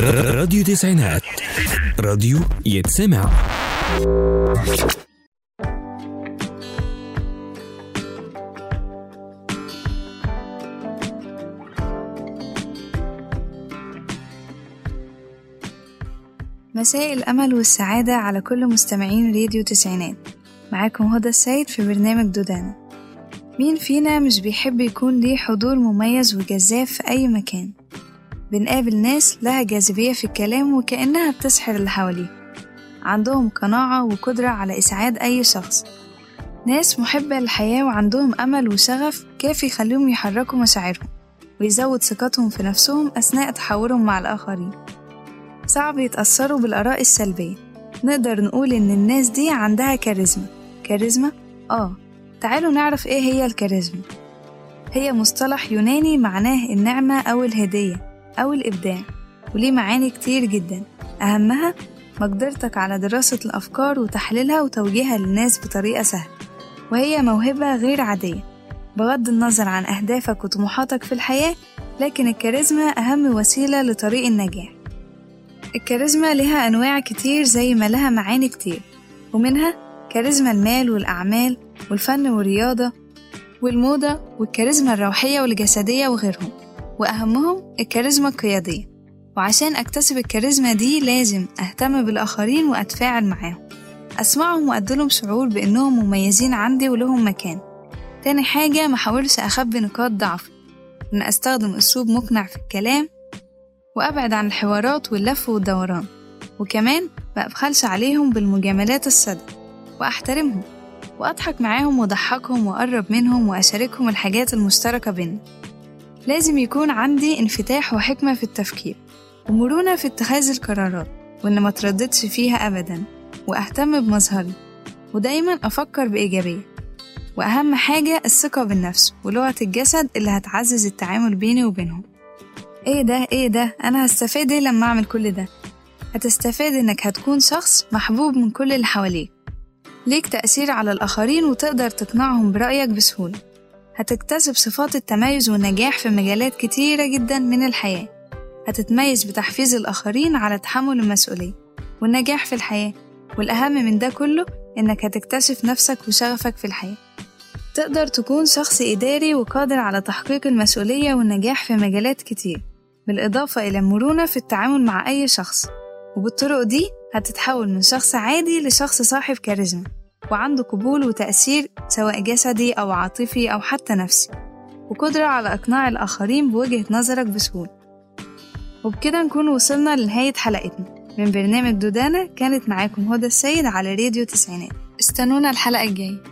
راديو تسعينات. راديو يتسمع. مساء الأمل والسعادة على كل مستمعين راديو تسعينات. معاكم هدى السيد في برنامج دودانا. مين فينا مش بيحب يكون ليه حضور مميز وجذاب في أي مكان؟ بنقابل ناس لها جاذبية في الكلام وكأنها بتسحر اللي حواليه. عندهم قناعة وقدرة على إسعاد أي شخص. ناس محبة للحياة وعندهم أمل وشغف كافي يخليهم يحركوا مشاعرهم ويزود ثقتهم في نفسهم أثناء تحاورهم مع الآخرين. صعب يتأثروا بالآراء السلبية. نقدر نقول إن الناس دي عندها كاريزما. كاريزما؟ آه. تعالوا نعرف إيه هي الكاريزما. هي مصطلح يوناني معناه النعمة أو الهدية. أو الإبداع وليه معاني كتير جدا. أهمها مقدرتك على دراسة الأفكار وتحليلها وتوجيهها للناس بطريقة سهلة وهي موهبة غير عادية. بغض النظر عن أهدافك وطموحاتك في الحياة لكن الكاريزما أهم وسيلة لطريق النجاح. الكاريزما لها أنواع كتير زي ما لها معاني كتير ومنها كاريزما المال والأعمال والفن والرياضة والموضة والكاريزما الروحية والجسدية وغيرهم. وأهمهم الكاريزما القيادية. وعشان أكتسب الكاريزما دي لازم أهتم بالآخرين وأتفاعل معاهم. أسمعهم وأديلهم شعور بإنهم مميزين عندي ولهم مكان. تاني حاجة محاولش أخبي نقاط ضعفي إن أستخدم أسلوب مقنع في الكلام وأبعد عن الحوارات واللف والدوران. وكمان مأبخلش عليهم بالمجاملات الصدق. وأحترمهم وأضحك معاهم وأضحكهم وأقرب منهم وأشاركهم الحاجات المشتركة بينا لازم يكون عندي انفتاح وحكمة في التفكير ومرونة في اتخاذ القرارات وإن ما ترددش فيها أبدا وأهتم بمظهري ودايما أفكر بإيجابية. وأهم حاجة الثقة بالنفس ولغة الجسد اللي هتعزز التعامل بيني وبينهم. إيه ده؟ إيه ده؟ أنا هستفاد إيه لما أعمل كل ده؟ هتستفاد إنك هتكون شخص محبوب من كل اللي حواليك. ليك تأثير على الآخرين وتقدر تقنعهم برأيك بسهولة. هتكتسب صفات التميز والنجاح في مجالات كتيرة جدا من الحياة. هتتميز بتحفيز الآخرين على تحمل المسؤولية والنجاح في الحياة. والأهم من ده كله إنك هتكتشف نفسك وشغفك في الحياة. تقدر تكون شخص إداري وقادر على تحقيق المسؤولية والنجاح في مجالات كتير بالإضافة إلى المرونة في التعامل مع أي شخص. وبالطرق دي هتتحول من شخص عادي لشخص صاحب كاريزما. وعنده قبول وتأثير سواء جسدي أو عاطفي أو حتى نفسي وقدرة على إقناع الآخرين بوجهة نظرك بسهولة. وبكده نكون وصلنا لنهاية حلقتنا من برنامج دودانا كانت معاكم هدى السيد على راديو تسعينات. استنونا الحلقة الجاية.